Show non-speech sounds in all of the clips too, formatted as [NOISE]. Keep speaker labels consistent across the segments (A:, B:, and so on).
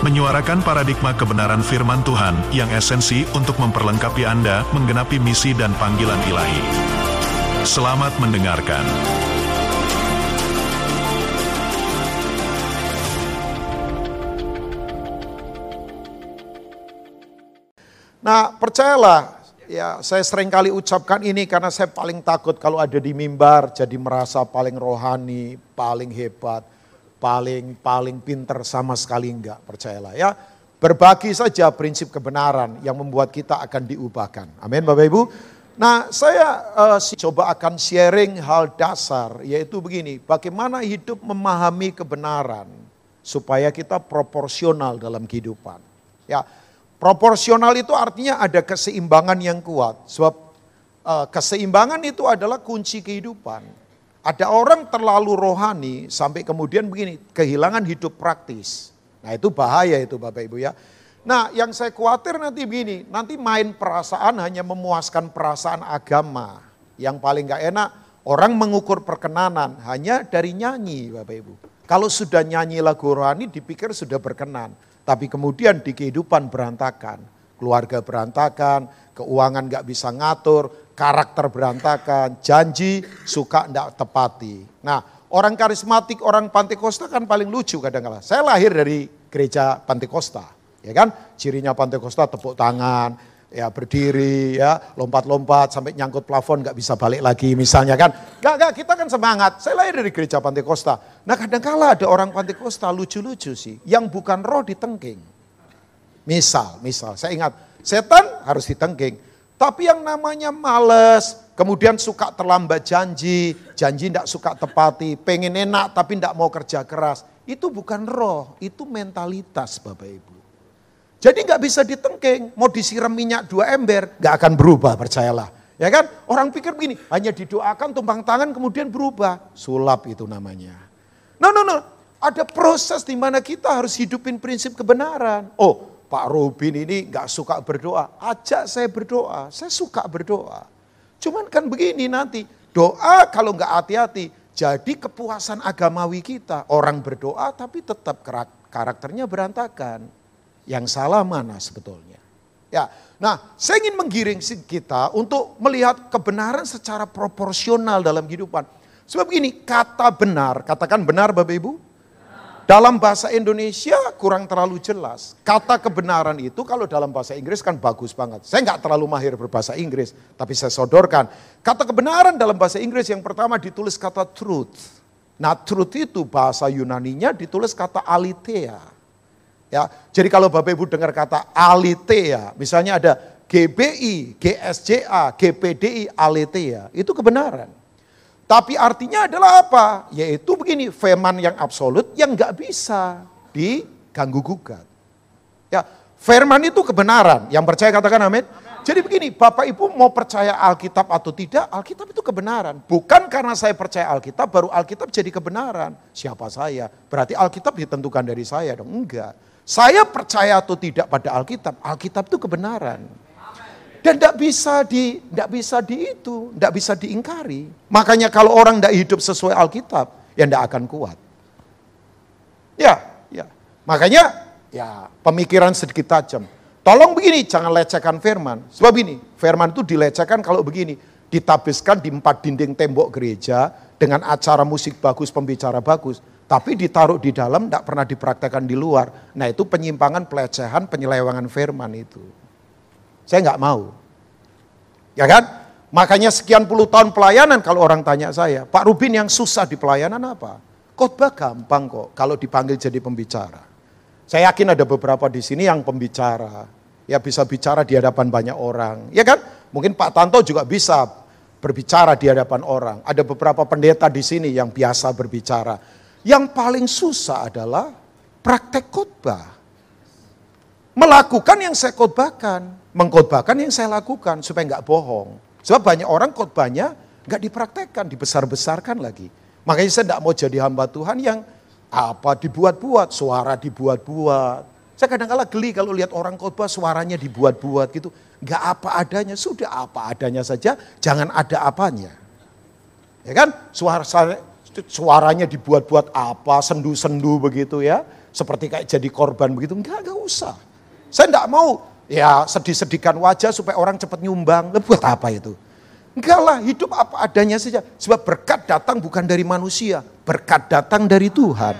A: menyuarakan paradigma kebenaran firman Tuhan yang esensi untuk memperlengkapi Anda menggenapi misi dan panggilan ilahi. Selamat mendengarkan.
B: Nah, percayalah, ya saya sering kali ucapkan ini karena saya paling takut kalau ada di mimbar jadi merasa paling rohani, paling hebat, paling paling pinter sama sekali enggak, percayalah ya. Berbagi saja prinsip kebenaran yang membuat kita akan diubahkan. Amin Bapak Ibu. Nah, saya uh, coba akan sharing hal dasar yaitu begini, bagaimana hidup memahami kebenaran supaya kita proporsional dalam kehidupan. Ya, Proporsional itu artinya ada keseimbangan yang kuat. Sebab uh, keseimbangan itu adalah kunci kehidupan. Ada orang terlalu rohani sampai kemudian begini, kehilangan hidup praktis. Nah itu bahaya itu Bapak Ibu ya. Nah yang saya khawatir nanti begini, nanti main perasaan hanya memuaskan perasaan agama. Yang paling gak enak, orang mengukur perkenanan hanya dari nyanyi Bapak Ibu. Kalau sudah nyanyi lagu rohani dipikir sudah berkenan. Tapi kemudian di kehidupan berantakan. Keluarga berantakan, keuangan gak bisa ngatur, karakter berantakan, janji suka ndak tepati. Nah orang karismatik, orang Pantekosta kan paling lucu kadang-kadang. Saya lahir dari gereja Pantekosta. Ya kan, cirinya Pantekosta tepuk tangan, ya berdiri ya lompat-lompat sampai nyangkut plafon nggak bisa balik lagi misalnya kan nggak nggak kita kan semangat saya lahir dari gereja Pantai Costa nah kadang kala ada orang Pantai Costa lucu-lucu sih yang bukan roh ditengking misal misal saya ingat setan harus ditengking tapi yang namanya males kemudian suka terlambat janji janji tidak suka tepati pengen enak tapi tidak mau kerja keras itu bukan roh itu mentalitas Bapak Ibu jadi nggak bisa ditengking, mau disiram minyak dua ember, nggak akan berubah percayalah. Ya kan? Orang pikir begini, hanya didoakan tumpang tangan kemudian berubah. Sulap itu namanya. No, no, no. Ada proses di mana kita harus hidupin prinsip kebenaran. Oh, Pak Robin ini nggak suka berdoa. Ajak saya berdoa, saya suka berdoa. Cuman kan begini nanti, doa kalau nggak hati-hati, jadi kepuasan agamawi kita. Orang berdoa tapi tetap karakternya berantakan. Yang salah mana sebetulnya? Ya, nah saya ingin menggiring kita untuk melihat kebenaran secara proporsional dalam kehidupan. Sebab ini kata benar, katakan benar Bapak Ibu. Dalam bahasa Indonesia kurang terlalu jelas. Kata kebenaran itu kalau dalam bahasa Inggris kan bagus banget. Saya nggak terlalu mahir berbahasa Inggris, tapi saya sodorkan. Kata kebenaran dalam bahasa Inggris yang pertama ditulis kata truth. Nah truth itu bahasa Yunaninya ditulis kata alitea. Ya, jadi kalau Bapak Ibu dengar kata alitea, misalnya ada GBI, GSJA, GPDI, alitea, itu kebenaran. Tapi artinya adalah apa? Yaitu begini, firman yang absolut yang nggak bisa diganggu gugat. Ya, firman itu kebenaran. Yang percaya katakan amin. Jadi begini, Bapak Ibu mau percaya Alkitab atau tidak, Alkitab itu kebenaran. Bukan karena saya percaya Alkitab, baru Alkitab jadi kebenaran. Siapa saya? Berarti Alkitab ditentukan dari saya dong. Enggak. Saya percaya atau tidak pada Alkitab, Alkitab itu kebenaran. Dan tidak bisa di, tidak bisa di itu, tidak bisa diingkari. Makanya kalau orang tidak hidup sesuai Alkitab, ya tidak akan kuat. Ya, ya. Makanya ya pemikiran sedikit tajam. Tolong begini, jangan lecehkan firman. Sebab ini, firman itu dilecehkan kalau begini. Ditabiskan di empat dinding tembok gereja dengan acara musik bagus, pembicara bagus. Tapi ditaruh di dalam, tidak pernah dipraktekkan di luar. Nah itu penyimpangan, pelecehan, penyelewangan firman itu. Saya nggak mau. Ya kan? Makanya sekian puluh tahun pelayanan kalau orang tanya saya, Pak Rubin yang susah di pelayanan apa? Khotbah gampang kok kalau dipanggil jadi pembicara. Saya yakin ada beberapa di sini yang pembicara. Ya bisa bicara di hadapan banyak orang. Ya kan? Mungkin Pak Tanto juga bisa berbicara di hadapan orang. Ada beberapa pendeta di sini yang biasa berbicara. Yang paling susah adalah praktek khotbah. Melakukan yang saya khotbahkan, mengkhotbahkan yang saya lakukan supaya nggak bohong. Sebab banyak orang khotbahnya nggak dipraktekkan, dibesar-besarkan lagi. Makanya saya tidak mau jadi hamba Tuhan yang apa dibuat-buat, suara dibuat-buat. Saya kadang-kala geli kalau lihat orang khotbah suaranya dibuat-buat gitu. Nggak apa adanya, sudah apa adanya saja, jangan ada apanya. Ya kan? Suara suaranya dibuat-buat apa, sendu-sendu begitu ya. Seperti kayak jadi korban begitu, enggak, enggak usah. Saya enggak mau ya sedih-sedihkan wajah supaya orang cepat nyumbang. Buat apa itu? Enggak lah, hidup apa adanya saja. Sebab berkat datang bukan dari manusia, berkat datang dari Tuhan.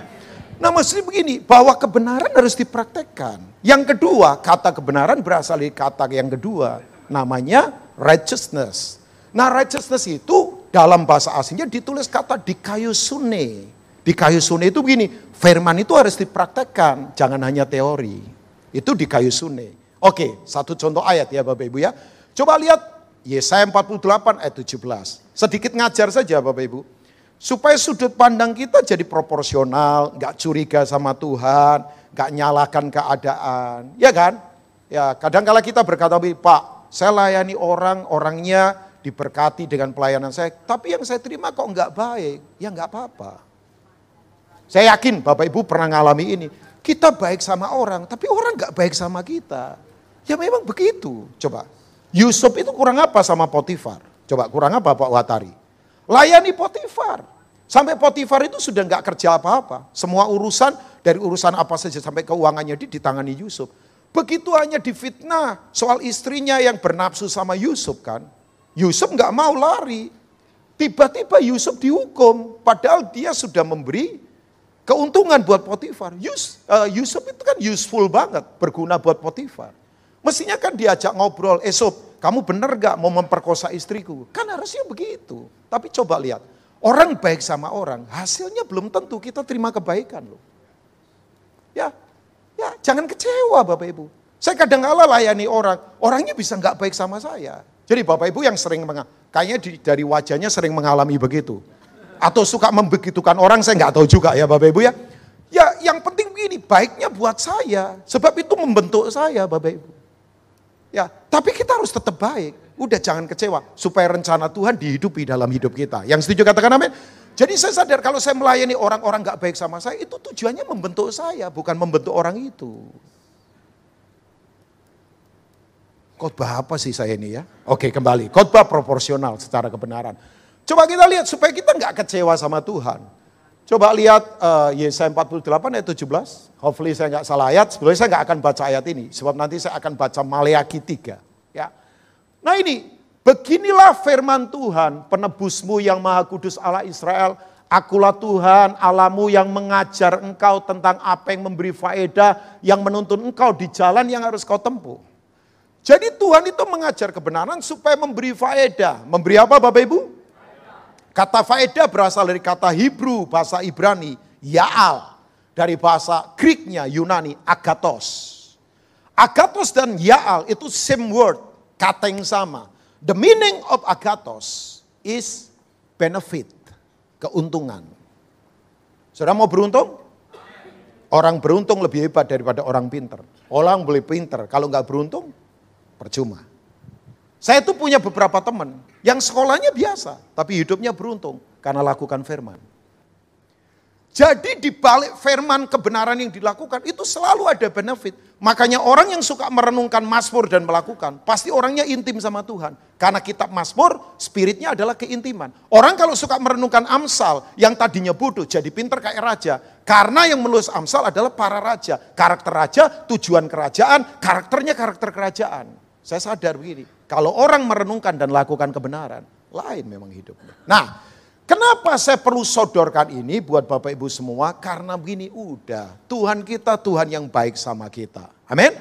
B: Nah maksudnya begini, bahwa kebenaran harus dipraktekkan. Yang kedua, kata kebenaran berasal dari kata yang kedua, namanya righteousness. Nah righteousness itu dalam bahasa asingnya ditulis kata di kayu sune. Di kayu sune itu begini, firman itu harus dipraktekkan, jangan hanya teori. Itu di kayu sune. Oke, satu contoh ayat ya Bapak Ibu ya. Coba lihat Yesaya 48 ayat 17. Sedikit ngajar saja Bapak Ibu. Supaya sudut pandang kita jadi proporsional, nggak curiga sama Tuhan, nggak nyalakan keadaan. Ya kan? Ya kadang kala kita berkata, Pak, saya layani orang, orangnya diberkati dengan pelayanan saya. Tapi yang saya terima kok nggak baik, ya nggak apa-apa. Saya yakin Bapak Ibu pernah ngalami ini. Kita baik sama orang, tapi orang nggak baik sama kita. Ya memang begitu. Coba, Yusuf itu kurang apa sama Potifar? Coba kurang apa Pak Watari? Layani Potifar. Sampai Potifar itu sudah nggak kerja apa-apa. Semua urusan dari urusan apa saja sampai keuangannya di, ditangani Yusuf. Begitu hanya difitnah soal istrinya yang bernafsu sama Yusuf kan. Yusuf nggak mau lari. Tiba-tiba Yusuf dihukum. Padahal dia sudah memberi keuntungan buat Potifar. Yus, uh, Yusuf itu kan useful banget, berguna buat Potifar. Mestinya kan diajak ngobrol, esok kamu benar gak mau memperkosa istriku? Kan harusnya begitu. Tapi coba lihat, orang baik sama orang, hasilnya belum tentu kita terima kebaikan loh. Ya, ya jangan kecewa Bapak Ibu. Saya kadang kala layani orang, orangnya bisa nggak baik sama saya. Jadi Bapak Ibu yang sering, kayaknya di, dari wajahnya sering mengalami begitu. Atau suka membegitukan orang, saya nggak tahu juga ya Bapak Ibu ya. Ya yang penting begini, baiknya buat saya. Sebab itu membentuk saya Bapak Ibu. Ya, tapi kita harus tetap baik. Udah jangan kecewa supaya rencana Tuhan dihidupi dalam hidup kita. Yang setuju katakan amin. Jadi saya sadar kalau saya melayani orang-orang gak baik sama saya, itu tujuannya membentuk saya, bukan membentuk orang itu. Khotbah apa sih saya ini ya? Oke kembali, khotbah proporsional secara kebenaran. Coba kita lihat supaya kita nggak kecewa sama Tuhan. Coba lihat uh, Yesaya 48 ayat 17. Hopefully saya nggak salah ayat. Sebenarnya saya nggak akan baca ayat ini. Sebab nanti saya akan baca Maleaki 3. Ya. Nah ini, beginilah firman Tuhan, penebusmu yang maha kudus Allah Israel. Akulah Tuhan alamu yang mengajar engkau tentang apa yang memberi faedah, yang menuntun engkau di jalan yang harus kau tempuh. Jadi Tuhan itu mengajar kebenaran supaya memberi faedah. Memberi apa Bapak Ibu? Kata faedah berasal dari kata Hebrew, bahasa Ibrani, Yaal. Dari bahasa Greeknya, Yunani, Agatos. Agatos dan Yaal itu same word, kata yang sama. The meaning of Agatos is benefit, keuntungan. Sudah mau beruntung? Orang beruntung lebih hebat daripada orang pinter. Orang boleh pinter, kalau nggak beruntung, percuma. Saya tuh punya beberapa teman yang sekolahnya biasa, tapi hidupnya beruntung karena lakukan firman. Jadi di balik firman kebenaran yang dilakukan itu selalu ada benefit. Makanya orang yang suka merenungkan Mazmur dan melakukan, pasti orangnya intim sama Tuhan. Karena kitab Mazmur, spiritnya adalah keintiman. Orang kalau suka merenungkan Amsal, yang tadinya bodoh jadi pinter kayak raja. Karena yang menulis Amsal adalah para raja. Karakter raja, tujuan kerajaan, karakternya karakter kerajaan. Saya sadar begini, kalau orang merenungkan dan lakukan kebenaran, lain memang hidupnya. Nah, kenapa saya perlu sodorkan ini buat Bapak Ibu semua? Karena begini, udah Tuhan kita Tuhan yang baik sama kita. Amin.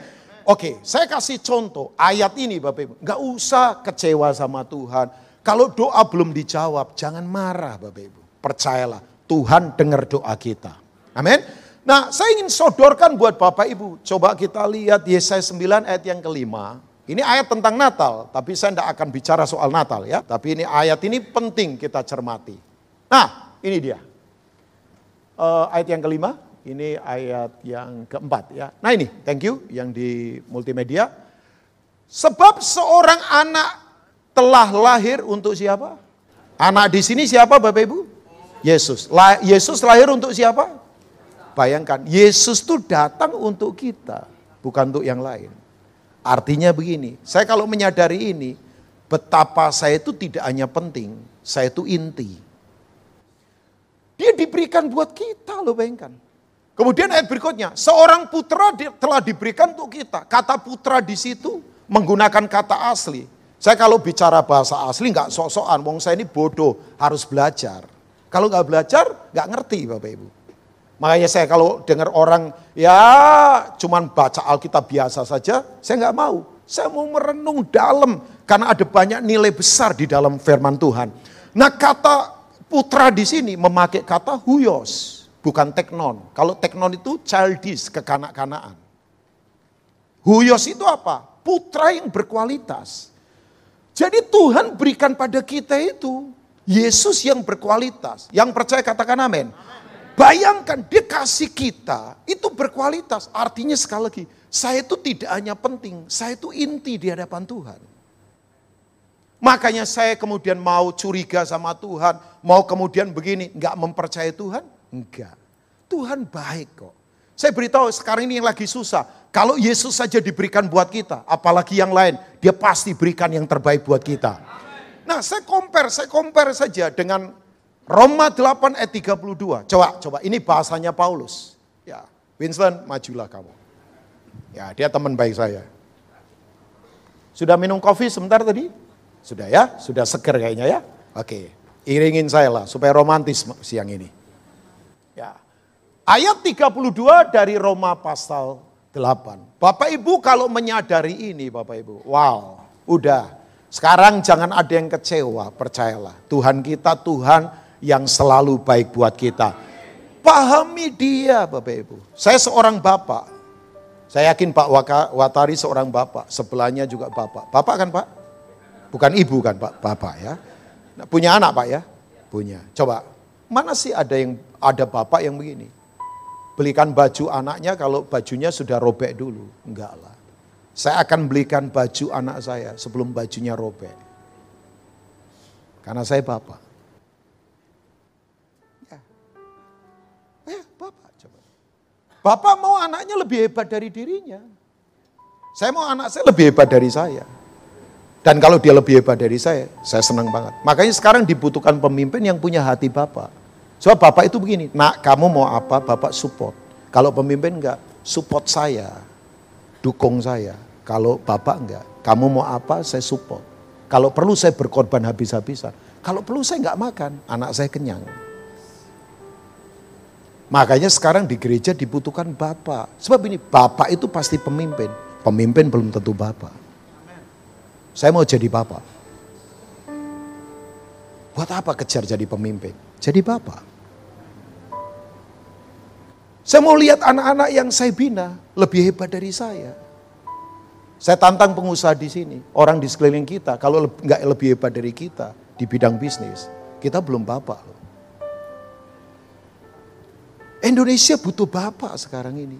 B: Oke, saya kasih contoh ayat ini Bapak Ibu. Gak usah kecewa sama Tuhan. Kalau doa belum dijawab, jangan marah Bapak Ibu. Percayalah, Tuhan dengar doa kita. Amin. Nah, saya ingin sodorkan buat Bapak Ibu. Coba kita lihat Yesaya 9 ayat yang kelima. Ini ayat tentang Natal, tapi saya tidak akan bicara soal Natal ya. Tapi ini ayat ini penting kita cermati. Nah, ini dia. Uh, ayat yang kelima, ini ayat yang keempat ya. Nah ini, thank you yang di multimedia. Sebab seorang anak telah lahir untuk siapa? Anak di sini siapa Bapak Ibu? Yesus. La, Yesus lahir untuk siapa? Bayangkan, Yesus itu datang untuk kita, bukan untuk yang lain. Artinya begini, saya kalau menyadari ini, betapa saya itu tidak hanya penting, saya itu inti. Dia diberikan buat kita loh bayangkan. Kemudian ayat berikutnya, seorang putra telah diberikan untuk kita. Kata putra di situ menggunakan kata asli. Saya kalau bicara bahasa asli nggak sok-sokan, wong saya ini bodoh, harus belajar. Kalau nggak belajar, nggak ngerti Bapak Ibu. Makanya saya kalau dengar orang ya cuman baca Alkitab biasa saja, saya nggak mau. Saya mau merenung dalam karena ada banyak nilai besar di dalam firman Tuhan. Nah kata putra di sini memakai kata huyos, bukan teknon. Kalau teknon itu childish, kekanak-kanaan. Huyos itu apa? Putra yang berkualitas. Jadi Tuhan berikan pada kita itu Yesus yang berkualitas. Yang percaya katakan amin. Bayangkan dia kasih kita itu berkualitas. Artinya sekali lagi, saya itu tidak hanya penting, saya itu inti di hadapan Tuhan. Makanya saya kemudian mau curiga sama Tuhan, mau kemudian begini, nggak mempercayai Tuhan? Enggak. Tuhan baik kok. Saya beritahu sekarang ini yang lagi susah. Kalau Yesus saja diberikan buat kita, apalagi yang lain, dia pasti berikan yang terbaik buat kita. Nah, saya compare, saya compare saja dengan Roma 8 ayat 32. Coba, coba, ini bahasanya Paulus. Ya, Winston, majulah kamu. Ya, dia teman baik saya. Sudah minum kopi sebentar tadi? Sudah ya? Sudah seger kayaknya ya? Oke, iringin saya lah supaya romantis siang ini. Ya. Ayat 32 dari Roma pasal 8. Bapak Ibu kalau menyadari ini Bapak Ibu, wow, udah. Sekarang jangan ada yang kecewa, percayalah. Tuhan kita Tuhan yang selalu baik buat kita. Pahami dia Bapak Ibu. Saya seorang bapak. Saya yakin Pak Watari seorang bapak. Sebelahnya juga bapak. Bapak kan Pak? Bukan ibu kan Pak? Bapak ya. Nah, punya anak Pak ya? Punya. Coba, mana sih ada yang ada bapak yang begini? belikan baju anaknya kalau bajunya sudah robek dulu. Enggak lah. Saya akan belikan baju anak saya sebelum bajunya robek. Karena saya bapak. Bapak mau anaknya lebih hebat dari dirinya. Saya mau anak saya lebih hebat dari saya. Dan kalau dia lebih hebat dari saya, saya senang banget. Makanya sekarang dibutuhkan pemimpin yang punya hati bapak. Sebab bapak itu begini, nak kamu mau apa, bapak support. Kalau pemimpin enggak, support saya, dukung saya. Kalau bapak enggak, kamu mau apa, saya support. Kalau perlu saya berkorban habis-habisan. Kalau perlu saya enggak makan, anak saya kenyang. Makanya sekarang di gereja dibutuhkan bapak. Sebab ini, bapak itu pasti pemimpin. Pemimpin belum tentu bapak. Saya mau jadi bapak. Buat apa kejar jadi pemimpin? Jadi bapak. Saya mau lihat anak-anak yang saya bina lebih hebat dari saya. Saya tantang pengusaha di sini, orang di sekeliling kita, kalau nggak lebih hebat dari kita di bidang bisnis, kita belum bapak loh. Indonesia butuh bapak sekarang ini.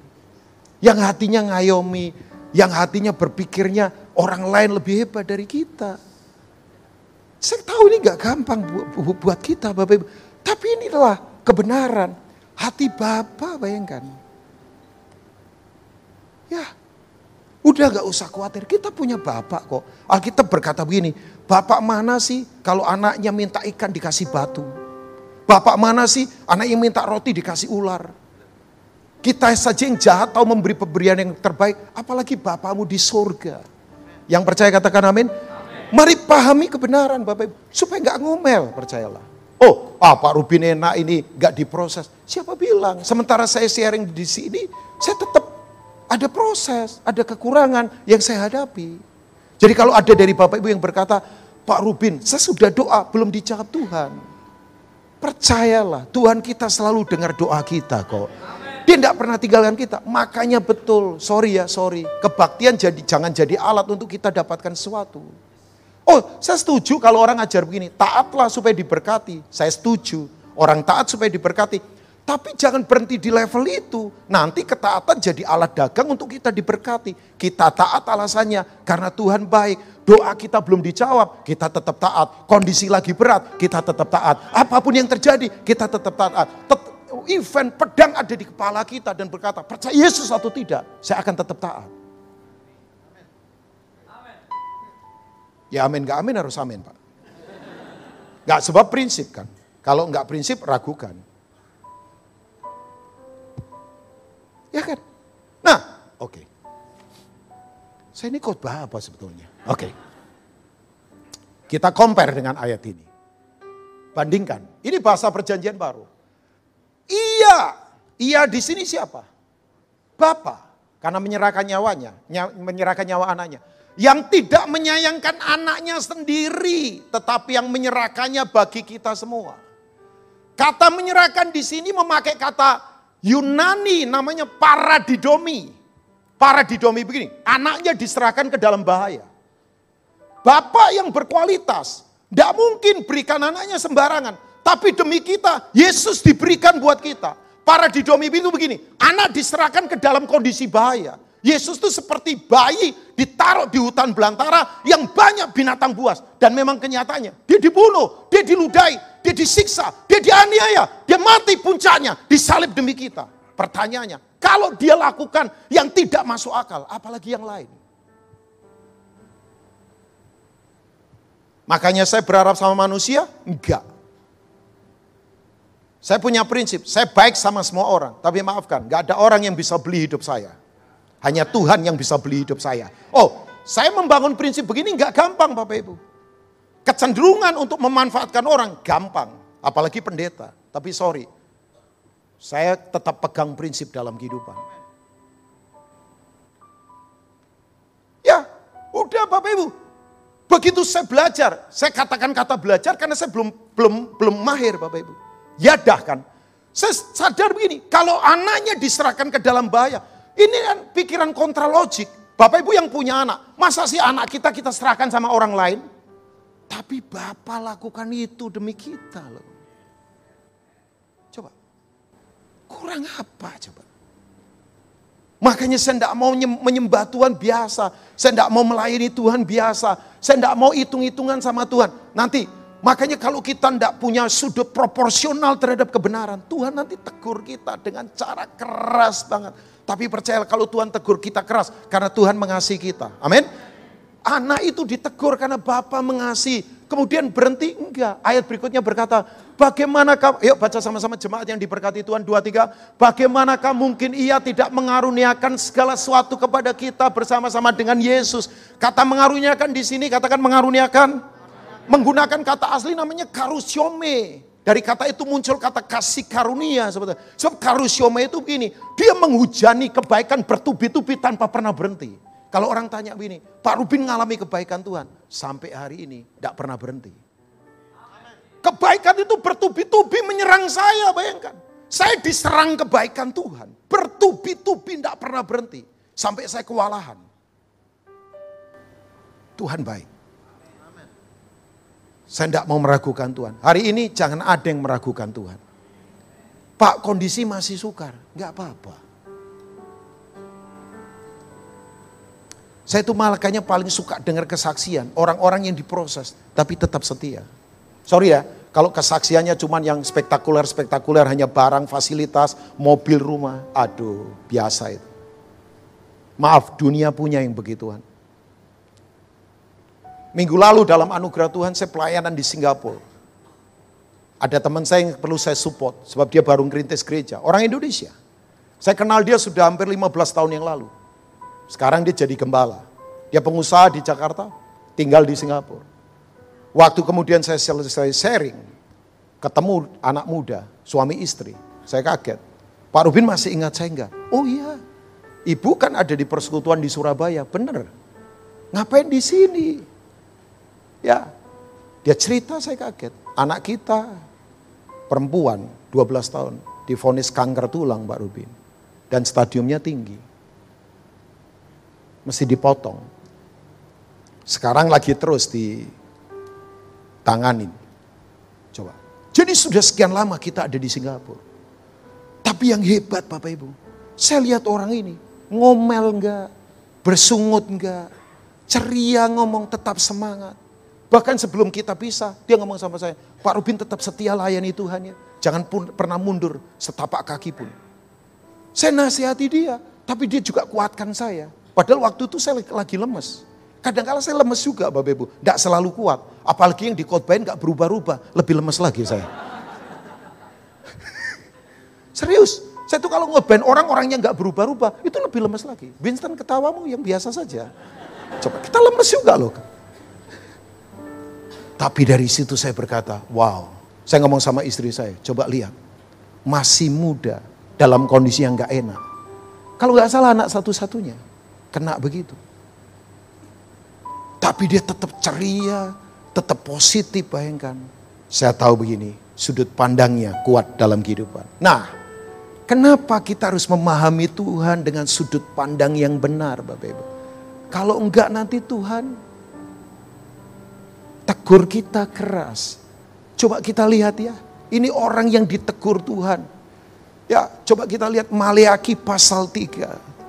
B: Yang hatinya ngayomi, yang hatinya berpikirnya orang lain lebih hebat dari kita. Saya tahu ini nggak gampang buat kita Bapak Ibu. Tapi inilah kebenaran. Hati Bapak bayangkan. Ya, udah gak usah khawatir. Kita punya Bapak kok. Alkitab berkata begini, Bapak mana sih kalau anaknya minta ikan dikasih batu? Bapak mana sih anak yang minta roti dikasih ular? Kita saja yang jahat tahu memberi pemberian yang terbaik, apalagi Bapakmu di surga. Yang percaya katakan amin. Mari pahami kebenaran Bapak Ibu, supaya gak ngomel, percayalah. Oh, ah, Pak Rubin enak ini gak diproses. Siapa bilang? Sementara saya sharing di sini, saya tetap ada proses, ada kekurangan yang saya hadapi. Jadi kalau ada dari Bapak Ibu yang berkata, Pak Rubin, saya sudah doa, belum dijawab Tuhan. Percayalah, Tuhan kita selalu dengar doa kita kok. Dia tidak pernah tinggalkan kita. Makanya betul, sorry ya, sorry. Kebaktian jadi jangan jadi alat untuk kita dapatkan sesuatu. Oh, saya setuju kalau orang ajar begini, taatlah supaya diberkati. Saya setuju, orang taat supaya diberkati. Tapi jangan berhenti di level itu. Nanti ketaatan jadi alat dagang untuk kita diberkati. Kita taat alasannya karena Tuhan baik. doa kita belum dijawab, kita tetap taat. Kondisi lagi berat, kita tetap taat. Apa pun yang terjadi, kita tetap taat. Tet event pedang ada di kepala kita dan berkata, percaya Yesus atau tidak, saya akan tetap taat. Ya amin, gak amin harus amin Pak. Gak sebab prinsip kan. Kalau nggak prinsip ragukan. Ya kan? Nah, oke. Okay. Saya ini khotbah apa sebetulnya? Oke. Okay. Kita compare dengan ayat ini. Bandingkan. Ini bahasa perjanjian baru. Iya, iya di sini siapa? Bapak. Karena menyerahkan nyawanya, menyerahkan nyawa anaknya. Yang tidak menyayangkan anaknya sendiri, tetapi yang menyerahkannya bagi kita semua. Kata menyerahkan di sini memakai kata Yunani namanya paradidomi. Paradidomi begini, anaknya diserahkan ke dalam bahaya. Bapak yang berkualitas, tidak mungkin berikan anaknya sembarangan. Tapi demi kita, Yesus diberikan buat kita. Paradidomi itu begini, anak diserahkan ke dalam kondisi bahaya. Yesus itu seperti bayi ditaruh di hutan belantara yang banyak binatang buas. Dan memang kenyataannya, dia dibunuh, dia diludai, dia disiksa, dia dianiaya, dia mati puncaknya, disalib demi kita. Pertanyaannya, kalau dia lakukan yang tidak masuk akal, apalagi yang lain? Makanya saya berharap sama manusia? Enggak. Saya punya prinsip, saya baik sama semua orang. Tapi maafkan, enggak ada orang yang bisa beli hidup saya. Hanya Tuhan yang bisa beli hidup saya. Oh, saya membangun prinsip begini enggak gampang Bapak Ibu. Kecenderungan untuk memanfaatkan orang gampang. Apalagi pendeta. Tapi sorry, saya tetap pegang prinsip dalam kehidupan. Ya, udah Bapak Ibu. Begitu saya belajar, saya katakan kata belajar karena saya belum belum belum mahir Bapak Ibu. Ya dah kan. Saya sadar begini, kalau anaknya diserahkan ke dalam bahaya, ini kan pikiran kontra logik. Bapak Ibu yang punya anak, masa sih anak kita kita serahkan sama orang lain? Tapi Bapak lakukan itu demi kita loh. Coba. Kurang apa coba? Makanya saya tidak mau menyembah Tuhan biasa. Saya tidak mau melayani Tuhan biasa. Saya tidak mau hitung-hitungan sama Tuhan. Nanti, makanya kalau kita tidak punya sudut proporsional terhadap kebenaran. Tuhan nanti tegur kita dengan cara keras banget. Tapi percaya kalau Tuhan tegur kita keras. Karena Tuhan mengasihi kita. Amin. Anak itu ditegur karena Bapak mengasihi. Kemudian berhenti? Enggak. Ayat berikutnya berkata, bagaimanakah, yuk baca sama-sama jemaat yang diberkati Tuhan, dua tiga. Bagaimanakah mungkin ia tidak mengaruniakan segala sesuatu kepada kita bersama-sama dengan Yesus. Kata mengaruniakan di sini, katakan mengaruniakan. Menggunakan kata asli namanya karusiome. Dari kata itu muncul kata kasih karunia. Sebab karusiome itu begini, dia menghujani kebaikan bertubi-tubi tanpa pernah berhenti. Kalau orang tanya begini, Pak Rubin ngalami kebaikan Tuhan. Sampai hari ini tidak pernah berhenti. Kebaikan itu bertubi-tubi menyerang saya, bayangkan. Saya diserang kebaikan Tuhan. Bertubi-tubi tidak pernah berhenti. Sampai saya kewalahan. Tuhan baik. Saya tidak mau meragukan Tuhan. Hari ini jangan ada yang meragukan Tuhan. Pak kondisi masih sukar. Enggak apa-apa. Saya itu malah kayaknya paling suka dengar kesaksian. Orang-orang yang diproses, tapi tetap setia. Sorry ya, kalau kesaksiannya cuma yang spektakuler-spektakuler, hanya barang, fasilitas, mobil, rumah. Aduh, biasa itu. Maaf, dunia punya yang begituan. Minggu lalu dalam anugerah Tuhan saya pelayanan di Singapura. Ada teman saya yang perlu saya support, sebab dia baru ngerintis gereja. Orang Indonesia. Saya kenal dia sudah hampir 15 tahun yang lalu. Sekarang dia jadi gembala. Dia pengusaha di Jakarta, tinggal di Singapura. Waktu kemudian saya selesai sharing, ketemu anak muda, suami istri. Saya kaget. Pak Rubin masih ingat saya enggak? Oh iya, ibu kan ada di persekutuan di Surabaya, bener. Ngapain di sini? Ya, dia cerita saya kaget. Anak kita perempuan 12 tahun difonis kanker tulang Pak Rubin. Dan stadiumnya tinggi mesti dipotong. Sekarang lagi terus ditanganin. Coba. Jadi sudah sekian lama kita ada di Singapura. Tapi yang hebat Bapak Ibu, saya lihat orang ini ngomel enggak, bersungut enggak, ceria ngomong, tetap semangat. Bahkan sebelum kita bisa, dia ngomong sama saya, Pak Rubin tetap setia layani Tuhan ya. Jangan pun pernah mundur setapak kaki pun. Saya nasihati dia, tapi dia juga kuatkan saya. Padahal waktu itu saya lagi lemes. Kadang-kala saya lemes juga Bapak Ibu, tidak selalu kuat. Apalagi yang dikotbahin gak berubah-ubah, lebih lemes lagi saya. [LAUGHS] Serius, saya tuh kalau ngeband orang-orang yang gak berubah-ubah, itu lebih lemes lagi. Winston ketawamu yang biasa saja. Coba kita lemes juga loh. Tapi dari situ saya berkata, wow. Saya ngomong sama istri saya, coba lihat. Masih muda, dalam kondisi yang gak enak. Kalau gak salah anak satu-satunya, kena begitu. Tapi dia tetap ceria, tetap positif bayangkan. Saya tahu begini, sudut pandangnya kuat dalam kehidupan. Nah, kenapa kita harus memahami Tuhan dengan sudut pandang yang benar Bapak Ibu? Kalau enggak nanti Tuhan tegur kita keras. Coba kita lihat ya, ini orang yang ditegur Tuhan. Ya, coba kita lihat Maleaki pasal 3.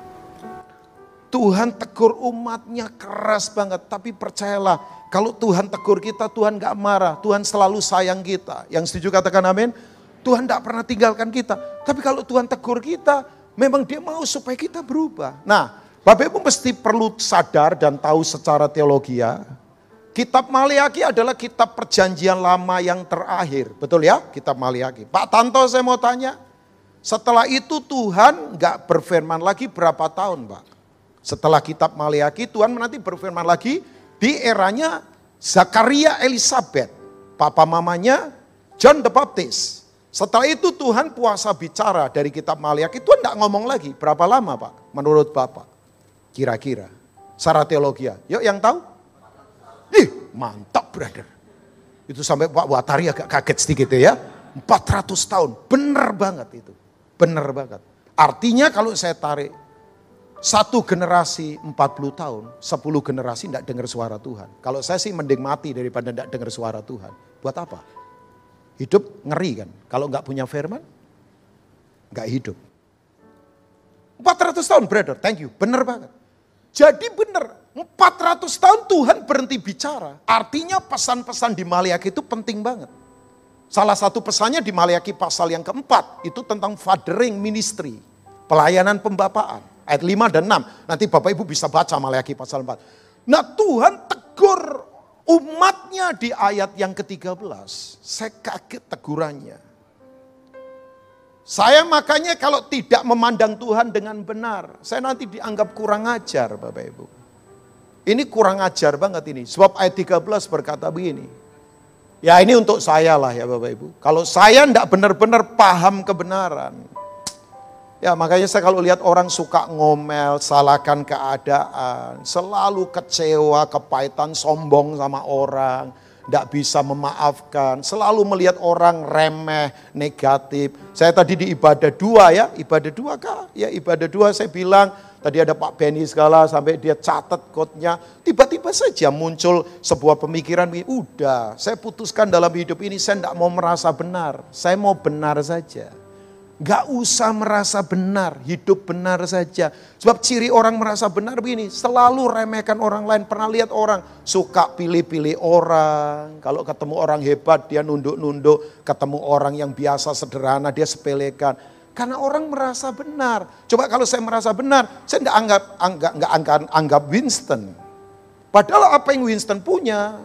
B: Tuhan tegur umatnya keras banget, tapi percayalah, kalau Tuhan tegur kita, Tuhan gak marah, Tuhan selalu sayang kita. Yang setuju katakan amin? Tuhan gak pernah tinggalkan kita. Tapi kalau Tuhan tegur kita, memang dia mau supaya kita berubah. Nah, Bapak Ibu mesti perlu sadar dan tahu secara teologi ya, Kitab Maliaki adalah kitab perjanjian lama yang terakhir. Betul ya? Kitab Maliaki. Pak Tanto saya mau tanya. Setelah itu Tuhan nggak berfirman lagi berapa tahun Pak? Setelah kitab Maliaki Tuhan nanti berfirman lagi di eranya Zakaria Elizabeth. Papa mamanya John the Baptist. Setelah itu Tuhan puasa bicara dari kitab Maliaki. Tuhan nggak ngomong lagi. Berapa lama Pak? Menurut Bapak? Kira-kira. Secara teologi. Yuk yang tahu? Ih, mantap brother. Itu sampai Pak Watari agak kaget sedikit ya. 400 tahun, benar banget itu. Benar banget. Artinya kalau saya tarik satu generasi 40 tahun, 10 generasi tidak dengar suara Tuhan. Kalau saya sih mending mati daripada tidak dengar suara Tuhan. Buat apa? Hidup ngeri kan. Kalau nggak punya firman, nggak hidup. 400 tahun brother, thank you. Benar banget. Jadi benar, 400 tahun Tuhan berhenti bicara. Artinya pesan-pesan di Maliaki itu penting banget. Salah satu pesannya di Maliaki pasal yang keempat, itu tentang fathering ministry. Pelayanan pembapaan. Ayat 5 dan 6. Nanti Bapak Ibu bisa baca Maliaki pasal 4. Nah Tuhan tegur umatnya di ayat yang ke-13. Saya kaget tegurannya. Saya makanya kalau tidak memandang Tuhan dengan benar, saya nanti dianggap kurang ajar Bapak Ibu. Ini kurang ajar banget ini. Sebab ayat 13 berkata begini. Ya ini untuk saya lah ya Bapak Ibu. Kalau saya tidak benar-benar paham kebenaran. Ya makanya saya kalau lihat orang suka ngomel, salahkan keadaan. Selalu kecewa, kepahitan, sombong sama orang. Tidak bisa memaafkan. Selalu melihat orang remeh, negatif. Saya tadi di ibadah dua ya. Ibadah dua kak? Ya ibadah dua saya bilang Tadi ada Pak Benny segala sampai dia catat kotnya. Tiba-tiba saja muncul sebuah pemikiran, udah saya putuskan dalam hidup ini saya tidak mau merasa benar. Saya mau benar saja. Gak usah merasa benar, hidup benar saja. Sebab ciri orang merasa benar begini, selalu remehkan orang lain. Pernah lihat orang suka pilih-pilih orang. Kalau ketemu orang hebat dia nunduk-nunduk. Ketemu orang yang biasa sederhana dia sepelekan karena orang merasa benar. Coba kalau saya merasa benar, saya tidak anggap anggap nggak anggap, anggap Winston. Padahal apa yang Winston punya,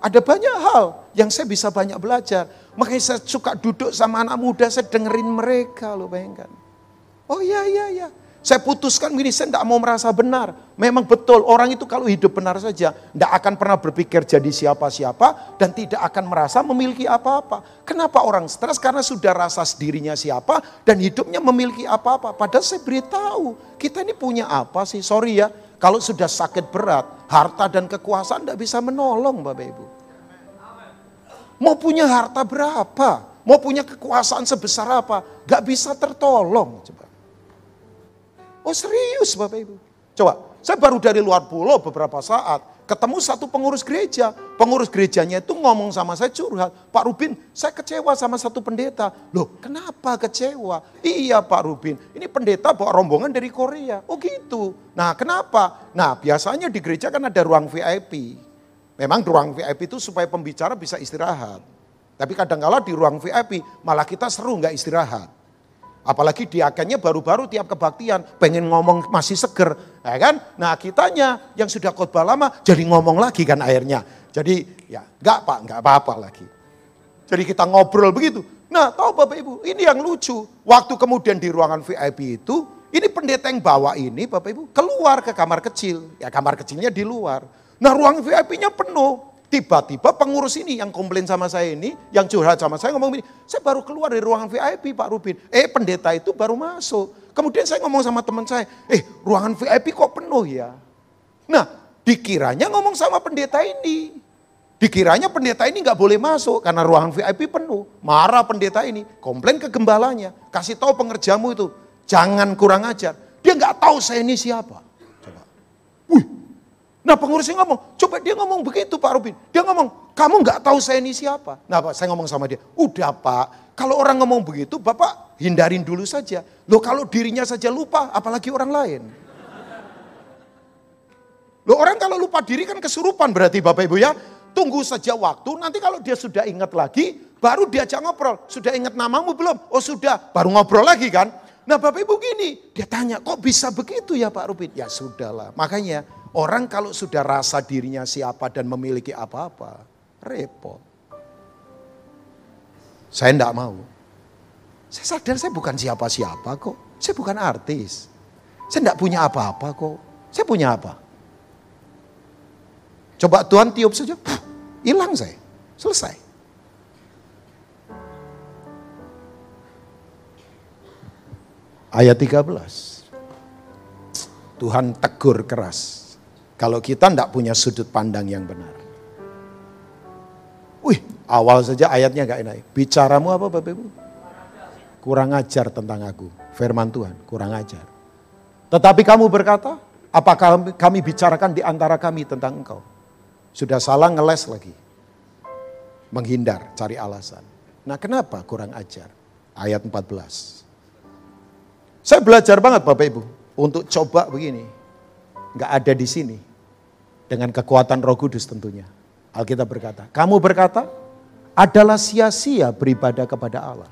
B: ada banyak hal yang saya bisa banyak belajar. Makanya saya suka duduk sama anak muda, saya dengerin mereka loh bayangkan. Oh iya iya iya, saya putuskan begini, saya tidak mau merasa benar. Memang betul, orang itu kalau hidup benar saja, tidak akan pernah berpikir jadi siapa-siapa dan tidak akan merasa memiliki apa-apa. Kenapa orang stres? Karena sudah rasa dirinya siapa dan hidupnya memiliki apa-apa. Padahal saya beritahu, kita ini punya apa sih? Sorry ya, kalau sudah sakit berat, harta dan kekuasaan tidak bisa menolong Bapak Ibu. Mau punya harta berapa? Mau punya kekuasaan sebesar apa? Gak bisa tertolong. Coba. Oh serius Bapak Ibu. Coba, saya baru dari luar pulau beberapa saat. Ketemu satu pengurus gereja. Pengurus gerejanya itu ngomong sama saya curhat. Pak Rubin, saya kecewa sama satu pendeta. Loh, kenapa kecewa? Iya Pak Rubin, ini pendeta bawa rombongan dari Korea. Oh gitu. Nah kenapa? Nah biasanya di gereja kan ada ruang VIP. Memang ruang VIP itu supaya pembicara bisa istirahat. Tapi kadang-kala di ruang VIP malah kita seru nggak istirahat. Apalagi diakannya baru-baru tiap kebaktian, pengen ngomong masih seger, ya kan? Nah kitanya yang sudah khotbah lama jadi ngomong lagi kan akhirnya. Jadi ya nggak pak, nggak apa-apa lagi. Jadi kita ngobrol begitu. Nah tahu Bapak Ibu, ini yang lucu. Waktu kemudian di ruangan VIP itu, ini pendeta yang bawa ini Bapak Ibu keluar ke kamar kecil. Ya kamar kecilnya di luar. Nah ruang VIP-nya penuh. Tiba-tiba pengurus ini yang komplain sama saya ini, yang curhat sama saya ngomong ini, saya baru keluar dari ruangan VIP Pak Rubin. Eh pendeta itu baru masuk. Kemudian saya ngomong sama teman saya, eh ruangan VIP kok penuh ya? Nah dikiranya ngomong sama pendeta ini. Dikiranya pendeta ini nggak boleh masuk karena ruangan VIP penuh. Marah pendeta ini, komplain ke gembalanya. Kasih tahu pengerjamu itu, jangan kurang ajar. Dia nggak tahu saya ini siapa. Coba. Wih, Nah pengurusnya ngomong, coba dia ngomong begitu Pak Rubin. Dia ngomong, kamu nggak tahu saya ini siapa. Nah Pak, saya ngomong sama dia, udah Pak, kalau orang ngomong begitu Bapak hindarin dulu saja. Loh kalau dirinya saja lupa, apalagi orang lain. Loh orang kalau lupa diri kan kesurupan berarti Bapak Ibu ya. Tunggu saja waktu, nanti kalau dia sudah ingat lagi, baru diajak ngobrol. Sudah ingat namamu belum? Oh sudah, baru ngobrol lagi kan. Nah Bapak Ibu gini, dia tanya, kok bisa begitu ya Pak Rubin? Ya sudahlah, makanya Orang kalau sudah rasa dirinya siapa dan memiliki apa-apa, repot. Saya tidak mau. Saya sadar saya bukan siapa-siapa kok. Saya bukan artis. Saya tidak punya apa-apa kok. Saya punya apa? Coba Tuhan tiup saja, hilang saya. Selesai. Ayat 13. Tuhan tegur keras. Kalau kita tidak punya sudut pandang yang benar. Wih, awal saja ayatnya gak enak. Bicaramu apa Bapak Ibu? Kurang ajar tentang aku. Firman Tuhan, kurang ajar. Tetapi kamu berkata, apakah kami bicarakan di antara kami tentang engkau? Sudah salah ngeles lagi. Menghindar, cari alasan. Nah kenapa kurang ajar? Ayat 14. Saya belajar banget Bapak Ibu. Untuk coba begini. Gak ada di sini dengan kekuatan roh kudus tentunya. Alkitab berkata, kamu berkata, adalah sia-sia beribadah kepada Allah.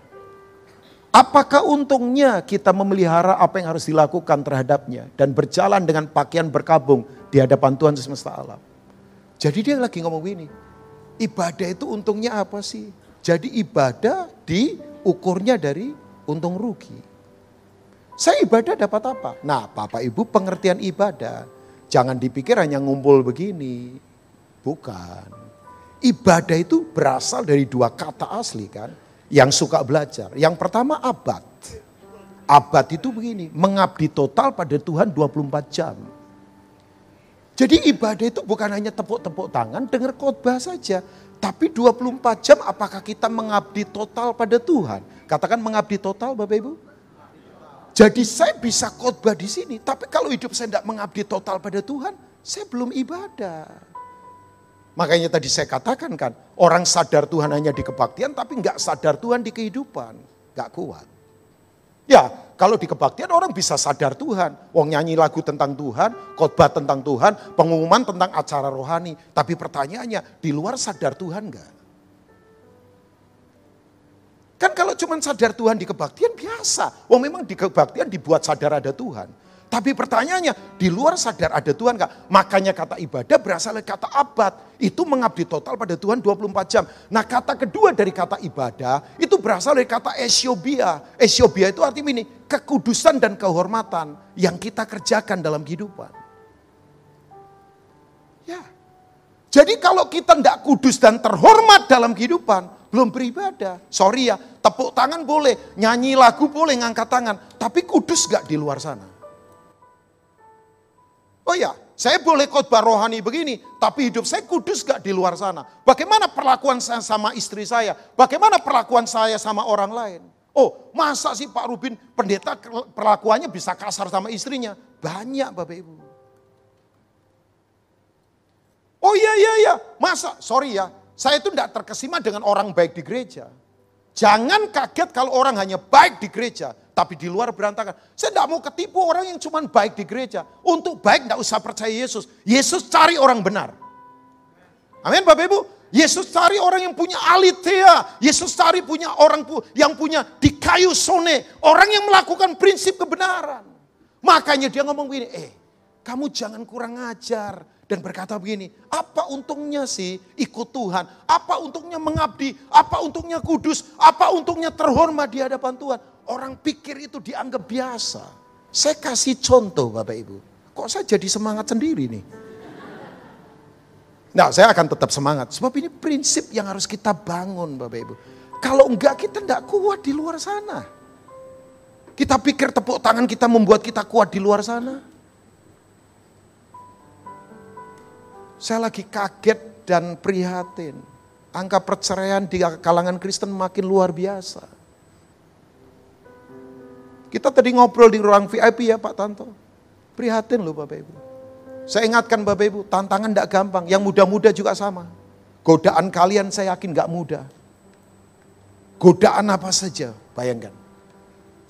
B: Apakah untungnya kita memelihara apa yang harus dilakukan terhadapnya dan berjalan dengan pakaian berkabung di hadapan Tuhan semesta alam? Jadi dia lagi ngomong ini, ibadah itu untungnya apa sih? Jadi ibadah diukurnya dari untung rugi. Saya ibadah dapat apa? Nah, Bapak Ibu pengertian ibadah Jangan dipikir hanya ngumpul begini. Bukan. Ibadah itu berasal dari dua kata asli kan. Yang suka belajar. Yang pertama abad. Abad itu begini, mengabdi total pada Tuhan 24 jam. Jadi ibadah itu bukan hanya tepuk-tepuk tangan, dengar khotbah saja. Tapi 24 jam apakah kita mengabdi total pada Tuhan? Katakan mengabdi total Bapak Ibu. Jadi saya bisa khotbah di sini, tapi kalau hidup saya tidak mengabdi total pada Tuhan, saya belum ibadah. Makanya tadi saya katakan kan, orang sadar Tuhan hanya di kebaktian, tapi nggak sadar Tuhan di kehidupan, nggak kuat. Ya, kalau di kebaktian orang bisa sadar Tuhan. Wong nyanyi lagu tentang Tuhan, khotbah tentang Tuhan, pengumuman tentang acara rohani. Tapi pertanyaannya, di luar sadar Tuhan enggak? Kan kalau cuma sadar Tuhan di kebaktian biasa. Wong memang di kebaktian dibuat sadar ada Tuhan. Tapi pertanyaannya, di luar sadar ada Tuhan kak? Makanya kata ibadah berasal dari kata abad. Itu mengabdi total pada Tuhan 24 jam. Nah kata kedua dari kata ibadah, itu berasal dari kata esiobia. Esiobia itu artinya ini, kekudusan dan kehormatan yang kita kerjakan dalam kehidupan. Ya. Jadi kalau kita tidak kudus dan terhormat dalam kehidupan, belum beribadah. Sorry ya, tepuk tangan boleh, nyanyi lagu boleh, ngangkat tangan. Tapi kudus gak di luar sana? Oh ya, saya boleh khotbah rohani begini, tapi hidup saya kudus gak di luar sana? Bagaimana perlakuan saya sama istri saya? Bagaimana perlakuan saya sama orang lain? Oh, masa sih Pak Rubin pendeta perlakuannya bisa kasar sama istrinya? Banyak Bapak Ibu. Masa, sorry ya, saya itu tidak terkesima dengan orang baik di gereja. Jangan kaget kalau orang hanya baik di gereja, tapi di luar berantakan. Saya tidak mau ketipu orang yang cuma baik di gereja. Untuk baik tidak usah percaya Yesus. Yesus cari orang benar. Amin Bapak Ibu. Yesus cari orang yang punya alitea. Yesus cari punya orang yang punya di kayu sone. Orang yang melakukan prinsip kebenaran. Makanya dia ngomong begini, eh kamu jangan kurang ajar. Dan berkata begini, apa untungnya sih ikut Tuhan? Apa untungnya mengabdi? Apa untungnya kudus? Apa untungnya terhormat di hadapan Tuhan? Orang pikir itu dianggap biasa. Saya kasih contoh Bapak Ibu. Kok saya jadi semangat sendiri nih? Nah saya akan tetap semangat. Sebab ini prinsip yang harus kita bangun Bapak Ibu. Kalau enggak kita enggak kuat di luar sana. Kita pikir tepuk tangan kita membuat kita kuat di luar sana. Saya lagi kaget dan prihatin. Angka perceraian di kalangan Kristen makin luar biasa. Kita tadi ngobrol di ruang VIP ya Pak Tanto. Prihatin loh Bapak Ibu. Saya ingatkan Bapak Ibu, tantangan tidak gampang. Yang muda-muda juga sama. Godaan kalian saya yakin gak mudah. Godaan apa saja, bayangkan.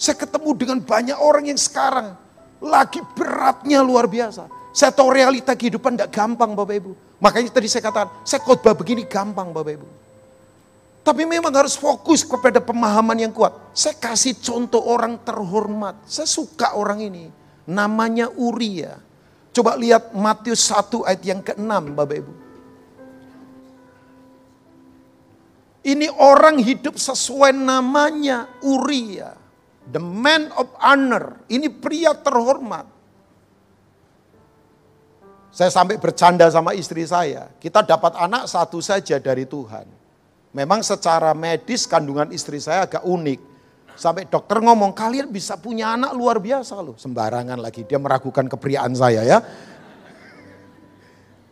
B: Saya ketemu dengan banyak orang yang sekarang lagi beratnya luar biasa. Saya tahu realita kehidupan tidak gampang Bapak Ibu. Makanya tadi saya katakan, saya khotbah begini gampang Bapak Ibu. Tapi memang harus fokus kepada pemahaman yang kuat. Saya kasih contoh orang terhormat. Saya suka orang ini. Namanya Uria. Coba lihat Matius 1 ayat yang ke-6 Bapak Ibu. Ini orang hidup sesuai namanya Uria. The man of honor. Ini pria terhormat. Saya sampai bercanda sama istri saya. Kita dapat anak satu saja dari Tuhan. Memang secara medis kandungan istri saya agak unik. Sampai dokter ngomong, kalian bisa punya anak luar biasa loh. Sembarangan lagi, dia meragukan kepriaan saya ya.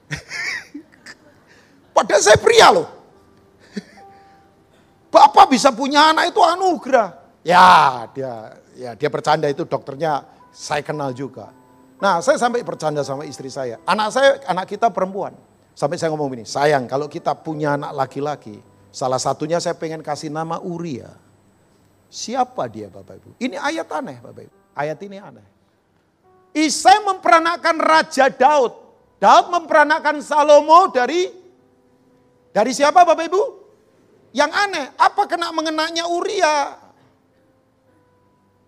B: [LAUGHS] Padahal saya pria loh. [LAUGHS] Bapak bisa punya anak itu anugerah. Ya, dia ya dia bercanda itu dokternya saya kenal juga. Nah, saya sampai bercanda sama istri saya. Anak saya, anak kita perempuan. Sampai saya ngomong ini, sayang kalau kita punya anak laki-laki, salah satunya saya pengen kasih nama Uria. Siapa dia Bapak Ibu? Ini ayat aneh Bapak Ibu. Ayat ini aneh. Isai memperanakan Raja Daud. Daud memperanakan Salomo dari dari siapa Bapak Ibu? Yang aneh, apa kena mengenanya Uria?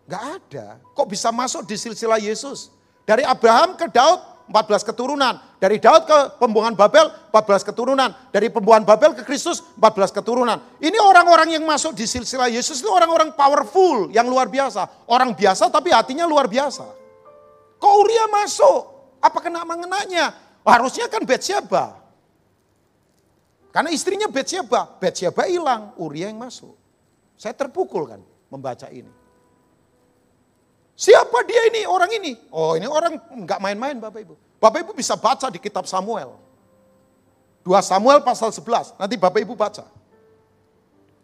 B: Gak ada. Kok bisa masuk di silsilah Yesus? Dari Abraham ke Daud 14 keturunan. Dari Daud ke pembuangan Babel 14 keturunan. Dari pembuangan Babel ke Kristus 14 keturunan. Ini orang-orang yang masuk di silsilah Yesus itu orang-orang powerful yang luar biasa. Orang biasa tapi hatinya luar biasa. Kok Uria masuk? Apa kena mengenanya? Harusnya kan Betsyeba. Karena istrinya Betsyeba. Betsyeba hilang, Uria yang masuk. Saya terpukul kan membaca ini. Siapa dia ini, orang ini? Oh ini orang nggak main-main Bapak Ibu. Bapak Ibu bisa baca di kitab Samuel. 2 Samuel pasal 11, nanti Bapak Ibu baca.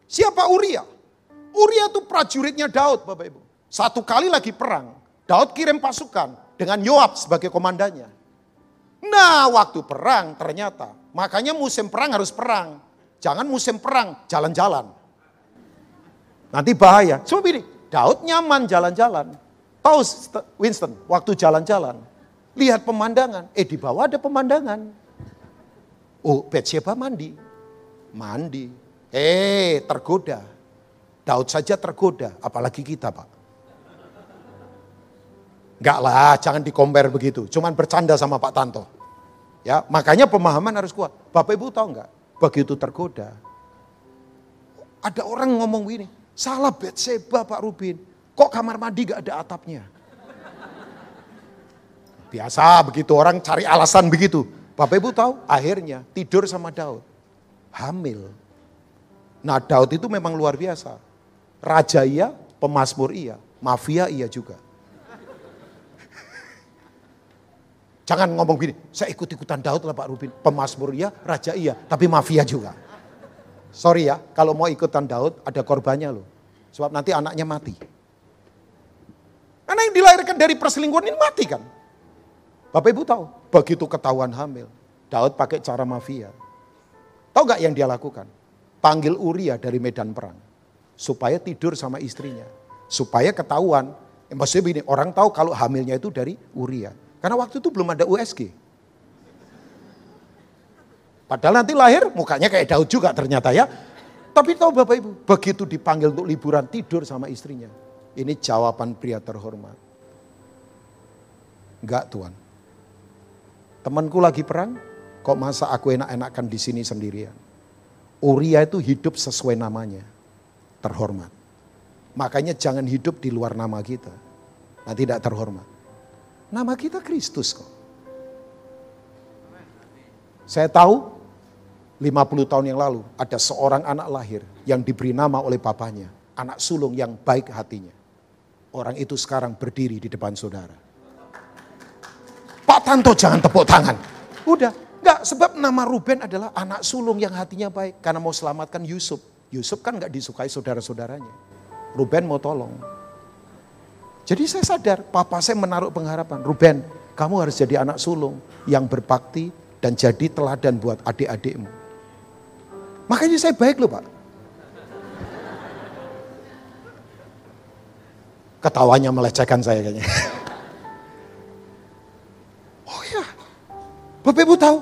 B: Siapa Uria? Uria itu prajuritnya Daud Bapak Ibu. Satu kali lagi perang, Daud kirim pasukan dengan Yoab sebagai komandannya. Nah waktu perang ternyata, makanya musim perang harus perang. Jangan musim perang jalan-jalan. Nanti bahaya. Coba ini, Daud nyaman jalan-jalan. Tahu Winston, waktu jalan-jalan, lihat pemandangan. Eh di bawah ada pemandangan. Oh, Betsheba mandi. Mandi. Eh, tergoda. Daud saja tergoda, apalagi kita Pak. Enggak lah, jangan dikompar begitu. Cuman bercanda sama Pak Tanto. Ya, makanya pemahaman harus kuat. Bapak Ibu tahu enggak? Begitu tergoda. Ada orang ngomong begini, salah Betseba Pak Rubin. Kok kamar mandi gak ada atapnya? Biasa begitu orang cari alasan begitu. Bapak Ibu tahu akhirnya tidur sama Daud. Hamil. Nah Daud itu memang luar biasa. Raja iya, pemasmur iya, mafia iya juga. Jangan ngomong gini, saya ikut-ikutan Daud lah Pak Rubin. Pemasmur iya, raja iya, tapi mafia juga. Sorry ya, kalau mau ikutan Daud ada korbannya loh. Sebab nanti anaknya mati. Dilahirkan dari perselingkuhan ini mati kan. Bapak Ibu tahu, begitu ketahuan hamil, Daud pakai cara mafia. Tahu nggak yang dia lakukan? Panggil Uria dari medan perang. Supaya tidur sama istrinya. Supaya ketahuan. Eh, maksudnya begini, orang tahu kalau hamilnya itu dari Uria. Karena waktu itu belum ada USG. Padahal nanti lahir mukanya kayak Daud juga ternyata ya. Tapi tahu Bapak Ibu, begitu dipanggil untuk liburan tidur sama istrinya. Ini jawaban pria terhormat. Enggak Tuhan. Temanku lagi perang, kok masa aku enak-enakan di sini sendirian. Uria itu hidup sesuai namanya. Terhormat. Makanya jangan hidup di luar nama kita. Nah tidak terhormat. Nama kita Kristus kok. Saya tahu 50 tahun yang lalu ada seorang anak lahir yang diberi nama oleh papanya. Anak sulung yang baik hatinya. Orang itu sekarang berdiri di depan saudara. Pak Tanto jangan tepuk tangan. Udah, enggak sebab nama Ruben adalah anak sulung yang hatinya baik karena mau selamatkan Yusuf. Yusuf kan enggak disukai saudara-saudaranya. Ruben mau tolong. Jadi saya sadar, papa saya menaruh pengharapan. Ruben, kamu harus jadi anak sulung yang berbakti dan jadi teladan buat adik-adikmu. Makanya saya baik loh Pak. Ketawanya melecehkan saya kayaknya. [LAUGHS] Bapak Ibu tahu,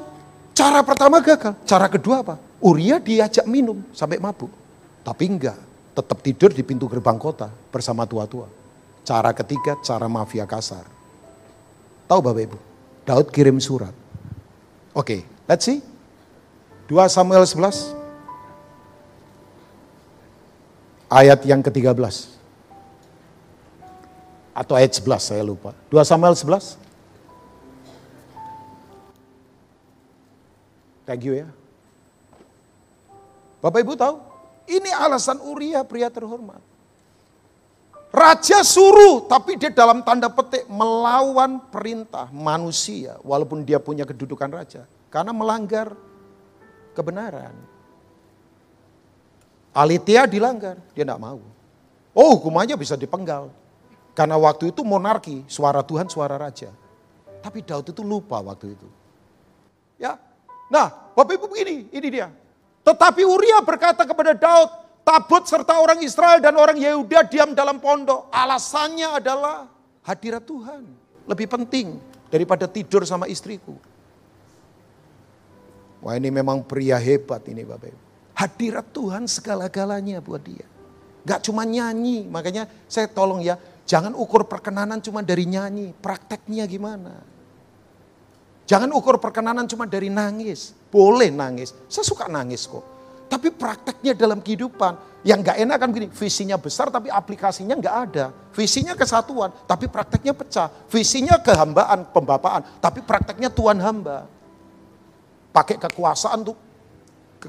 B: cara pertama gagal. Cara kedua apa? Uria diajak minum sampai mabuk. Tapi enggak, tetap tidur di pintu gerbang kota bersama tua-tua. Cara ketiga, cara mafia kasar. Tahu Bapak Ibu, Daud kirim surat. Oke, okay, let's see. 2 Samuel 11, ayat yang ke-13. Atau ayat 11 saya lupa. 2 Samuel 11. Thank you ya. Bapak Ibu tahu, ini alasan Uria pria terhormat. Raja suruh, tapi dia dalam tanda petik melawan perintah manusia, walaupun dia punya kedudukan raja, karena melanggar kebenaran. Alitia dilanggar, dia tidak mau. Oh hukumannya bisa dipenggal. Karena waktu itu monarki, suara Tuhan, suara raja. Tapi Daud itu lupa waktu itu. Ya, nah Bapak Ibu begini, ini dia. Tetapi Uria berkata kepada Daud, tabut serta orang Israel dan orang Yehuda diam dalam pondok. Alasannya adalah hadirat Tuhan. Lebih penting daripada tidur sama istriku. Wah ini memang pria hebat ini Bapak Ibu. Hadirat Tuhan segala-galanya buat dia. Gak cuma nyanyi, makanya saya tolong ya, jangan ukur perkenanan cuma dari nyanyi, prakteknya gimana. Jangan ukur perkenanan cuma dari nangis, boleh nangis, saya suka nangis kok. Tapi prakteknya dalam kehidupan, yang gak enak kan gini, visinya besar tapi aplikasinya gak ada. Visinya kesatuan, tapi prakteknya pecah. Visinya kehambaan, pembapaan, tapi prakteknya Tuhan hamba. Pakai kekuasaan tuh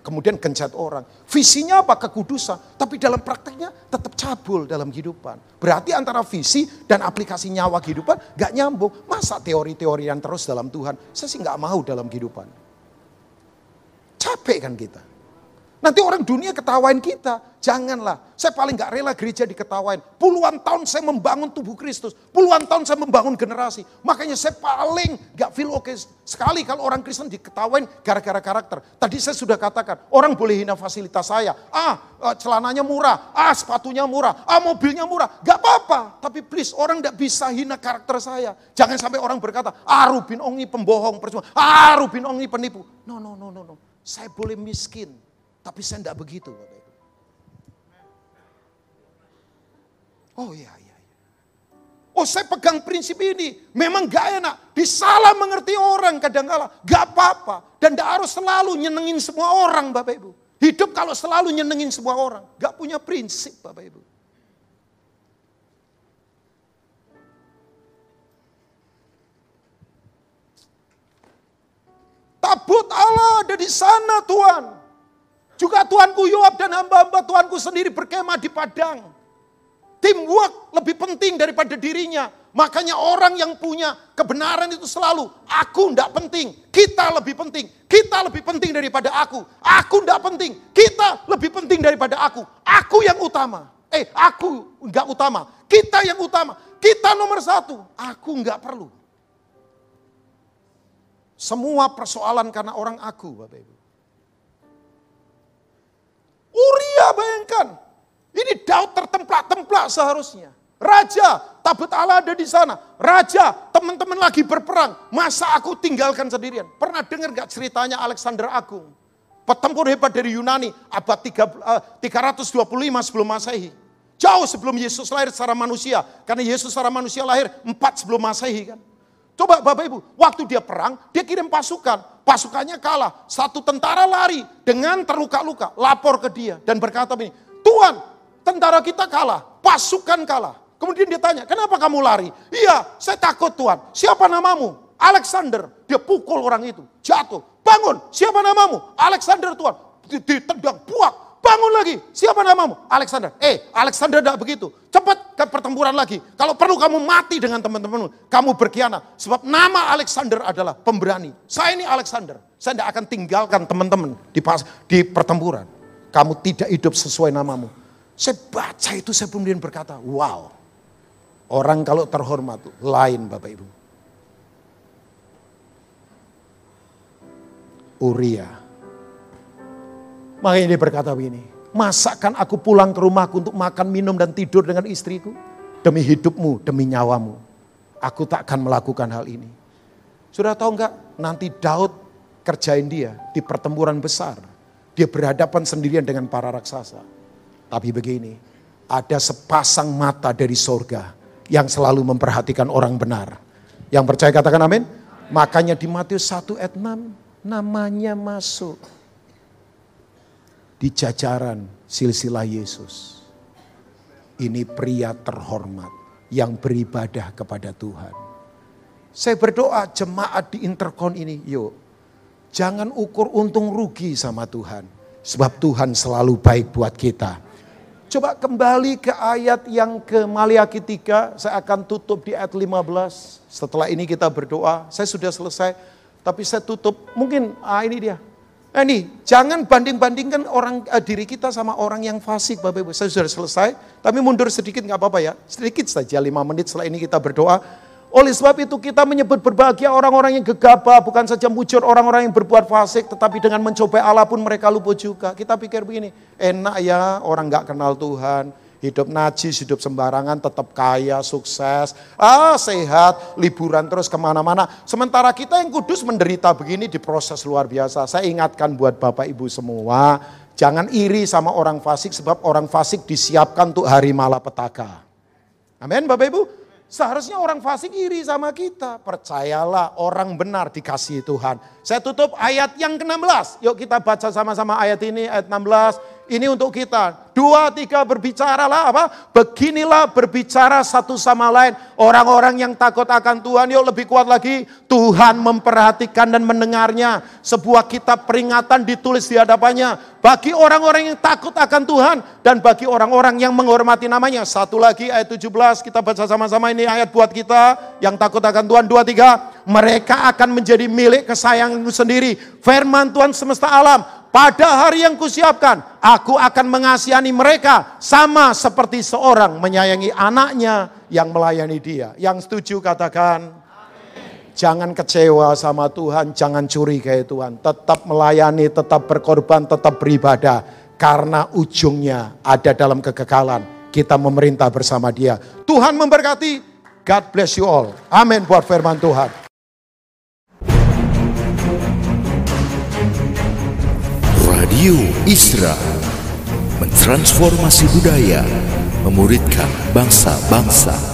B: kemudian gencet orang. Visinya apa? Kekudusan. Tapi dalam prakteknya tetap cabul dalam kehidupan. Berarti antara visi dan aplikasi nyawa kehidupan gak nyambung. Masa teori-teori yang terus dalam Tuhan? Saya sih gak mau dalam kehidupan. Capek kan kita. Nanti orang dunia ketawain kita. Janganlah. Saya paling gak rela gereja diketawain. Puluhan tahun saya membangun tubuh Kristus. Puluhan tahun saya membangun generasi. Makanya saya paling gak feel oke okay sekali kalau orang Kristen diketawain gara-gara karakter. Tadi saya sudah katakan, orang boleh hina fasilitas saya. Ah, celananya murah. Ah, sepatunya murah. Ah, mobilnya murah. Gak apa-apa. Tapi please, orang gak bisa hina karakter saya. Jangan sampai orang berkata, ah Rubin Ongi pembohong. Percuma. Ah, Rubin Ongi penipu. No, no, no, no. no. Saya boleh miskin tapi saya tidak begitu Bapak Ibu. Oh iya, iya, iya. Oh saya pegang prinsip ini. Memang gak enak. Disalah mengerti orang kadang kala. Gak apa-apa. Dan gak harus selalu nyenengin semua orang Bapak Ibu. Hidup kalau selalu nyenengin semua orang. Gak punya prinsip Bapak Ibu. Tabut Allah ada di sana Tuhan. Juga Tuanku Yoab dan hamba-hamba Tuanku sendiri berkemah di padang. Teamwork lebih penting daripada dirinya. Makanya orang yang punya kebenaran itu selalu, aku tidak penting, kita lebih penting. Kita lebih penting daripada aku. Aku tidak penting, kita lebih penting daripada aku. Aku yang utama. Eh, aku nggak utama. Kita yang utama. Kita nomor satu. Aku nggak perlu. Semua persoalan karena orang aku, Bapak Ibu. Bayangkan. Ini Daud tertemplak-templak seharusnya. Raja, tabut Allah ada di sana. Raja, teman-teman lagi berperang. Masa aku tinggalkan sendirian? Pernah dengar gak ceritanya Alexander Agung? Petempur hebat dari Yunani, abad 3, 325 eh, sebelum masehi. Jauh sebelum Yesus lahir secara manusia. Karena Yesus secara manusia lahir 4 sebelum masehi kan. Coba Bapak Ibu, waktu dia perang, dia kirim pasukan. Pasukannya kalah. Satu tentara lari dengan terluka-luka. Lapor ke dia dan berkata begini, Tuhan, tentara kita kalah, pasukan kalah. Kemudian dia tanya, kenapa kamu lari? Iya, saya takut Tuhan. Siapa namamu? Alexander. Dia pukul orang itu, jatuh. Bangun, siapa namamu? Alexander Tuhan. Ditendang, buak. Bangun lagi, siapa namamu? Alexander. Eh, Alexander tidak begitu. Cepat ke pertempuran lagi. Kalau perlu kamu mati dengan teman-temanmu. Kamu berkhianat. Sebab nama Alexander adalah pemberani. Saya ini Alexander. Saya tidak akan tinggalkan teman-teman di, di pertempuran. Kamu tidak hidup sesuai namamu. Saya baca itu, saya kemudian berkata, wow. Orang kalau terhormat lain Bapak Ibu. Uria. Makanya dia berkata begini, masakan aku pulang ke rumahku untuk makan, minum dan tidur dengan istriku? Demi hidupmu, demi nyawamu. Aku tak akan melakukan hal ini. Sudah tahu enggak? Nanti Daud kerjain dia di pertempuran besar. Dia berhadapan sendirian dengan para raksasa. Tapi begini, ada sepasang mata dari sorga yang selalu memperhatikan orang benar. Yang percaya katakan amin. Makanya di Matius 1 ayat 6 namanya masuk di jajaran silsilah Yesus. Ini pria terhormat yang beribadah kepada Tuhan. Saya berdoa jemaat di interkon ini, yuk. Jangan ukur untung rugi sama Tuhan. Sebab Tuhan selalu baik buat kita. Coba kembali ke ayat yang ke Maliaki 3, saya akan tutup di ayat 15. Setelah ini kita berdoa, saya sudah selesai, tapi saya tutup, mungkin ah ini dia. Eh, ini, jangan banding-bandingkan orang eh, diri kita sama orang yang fasik, Bapak Ibu. Saya sudah selesai, tapi mundur sedikit nggak apa-apa ya. Sedikit saja, lima menit setelah ini kita berdoa. Oleh sebab itu kita menyebut berbahagia orang-orang yang gegabah, bukan saja mujur orang-orang yang berbuat fasik, tetapi dengan mencoba Allah pun mereka luput juga. Kita pikir begini, enak ya orang nggak kenal Tuhan, hidup najis, hidup sembarangan, tetap kaya, sukses, ah sehat, liburan terus ke mana-mana. Sementara kita yang kudus menderita begini di proses luar biasa. Saya ingatkan buat Bapak Ibu semua, jangan iri sama orang fasik sebab orang fasik disiapkan untuk hari malapetaka. Amin Bapak Ibu. Seharusnya orang fasik iri sama kita. Percayalah orang benar dikasih Tuhan. Saya tutup ayat yang ke-16. Yuk kita baca sama-sama ayat ini, ayat 16. Ini untuk kita. Dua, tiga berbicaralah apa? Beginilah berbicara satu sama lain. Orang-orang yang takut akan Tuhan, yuk lebih kuat lagi. Tuhan memperhatikan dan mendengarnya. Sebuah kitab peringatan ditulis di hadapannya. Bagi orang-orang yang takut akan Tuhan. Dan bagi orang-orang yang menghormati namanya. Satu lagi ayat 17, kita baca sama-sama ini ayat buat kita. Yang takut akan Tuhan, dua, tiga. Mereka akan menjadi milik kesayanganmu sendiri. Firman Tuhan semesta alam pada hari yang kusiapkan, aku akan mengasihani mereka sama seperti seorang menyayangi anaknya yang melayani dia. Yang setuju katakan, jangan kecewa sama Tuhan, jangan curi kayak Tuhan. Tetap melayani, tetap berkorban, tetap beribadah. Karena ujungnya ada dalam kekekalan. Kita memerintah bersama dia. Tuhan memberkati. God bless you all. Amin buat firman Tuhan.
C: Radio Isra mentransformasi budaya, memuridkan bangsa-bangsa.